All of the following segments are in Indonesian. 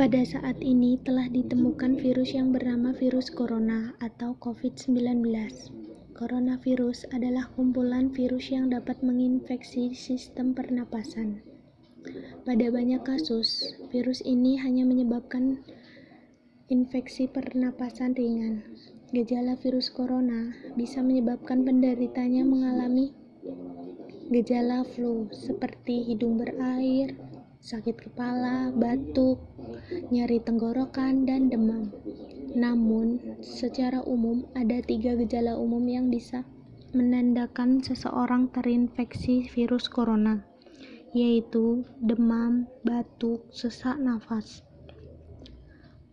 Pada saat ini telah ditemukan virus yang bernama virus corona atau COVID-19. Coronavirus adalah kumpulan virus yang dapat menginfeksi sistem pernapasan. Pada banyak kasus, virus ini hanya menyebabkan infeksi pernapasan ringan. Gejala virus corona bisa menyebabkan penderitanya mengalami gejala flu seperti hidung berair, sakit kepala, batuk, nyeri tenggorokan, dan demam. Namun, secara umum ada tiga gejala umum yang bisa menandakan seseorang terinfeksi virus corona, yaitu demam, batuk, sesak nafas.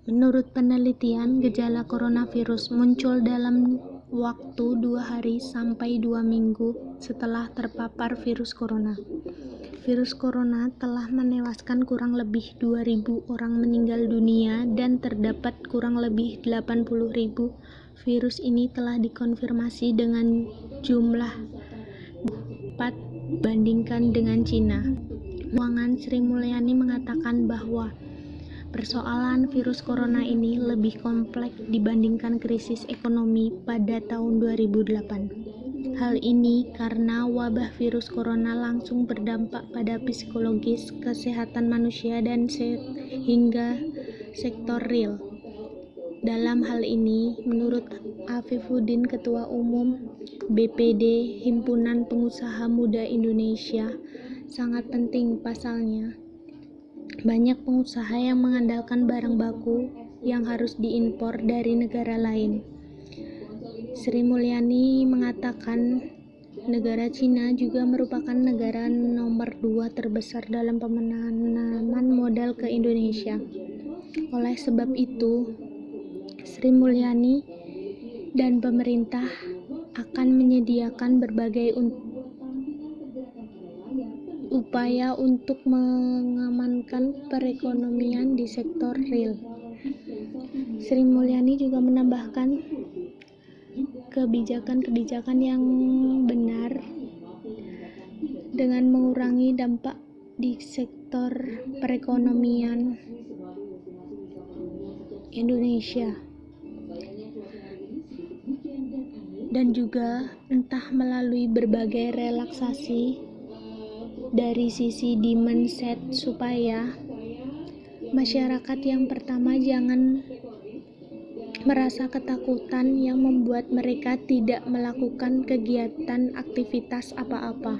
Menurut penelitian, gejala coronavirus muncul dalam waktu dua hari sampai dua minggu setelah terpapar virus corona. Virus corona telah menewaskan kurang lebih 2.000 orang meninggal dunia dan terdapat kurang lebih 80.000 virus ini telah dikonfirmasi dengan jumlah 4 bandingkan dengan Cina. Muangan Sri Mulyani mengatakan bahwa persoalan virus corona ini lebih kompleks dibandingkan krisis ekonomi pada tahun 2008. Hal ini karena wabah virus corona langsung berdampak pada psikologis, kesehatan manusia, dan sehingga sektor real. Dalam hal ini, menurut Afifuddin, Ketua Umum BPD Himpunan Pengusaha Muda Indonesia, sangat penting pasalnya. Banyak pengusaha yang mengandalkan barang baku yang harus diimpor dari negara lain Sri Mulyani mengatakan negara Cina juga merupakan negara nomor dua terbesar dalam penanaman modal ke Indonesia. Oleh sebab itu, Sri Mulyani dan pemerintah akan menyediakan berbagai upaya untuk mengamankan perekonomian di sektor real. Sri Mulyani juga menambahkan kebijakan-kebijakan yang benar dengan mengurangi dampak di sektor perekonomian Indonesia dan juga entah melalui berbagai relaksasi dari sisi demand set supaya masyarakat yang pertama jangan merasa ketakutan yang membuat mereka tidak melakukan kegiatan aktivitas apa-apa.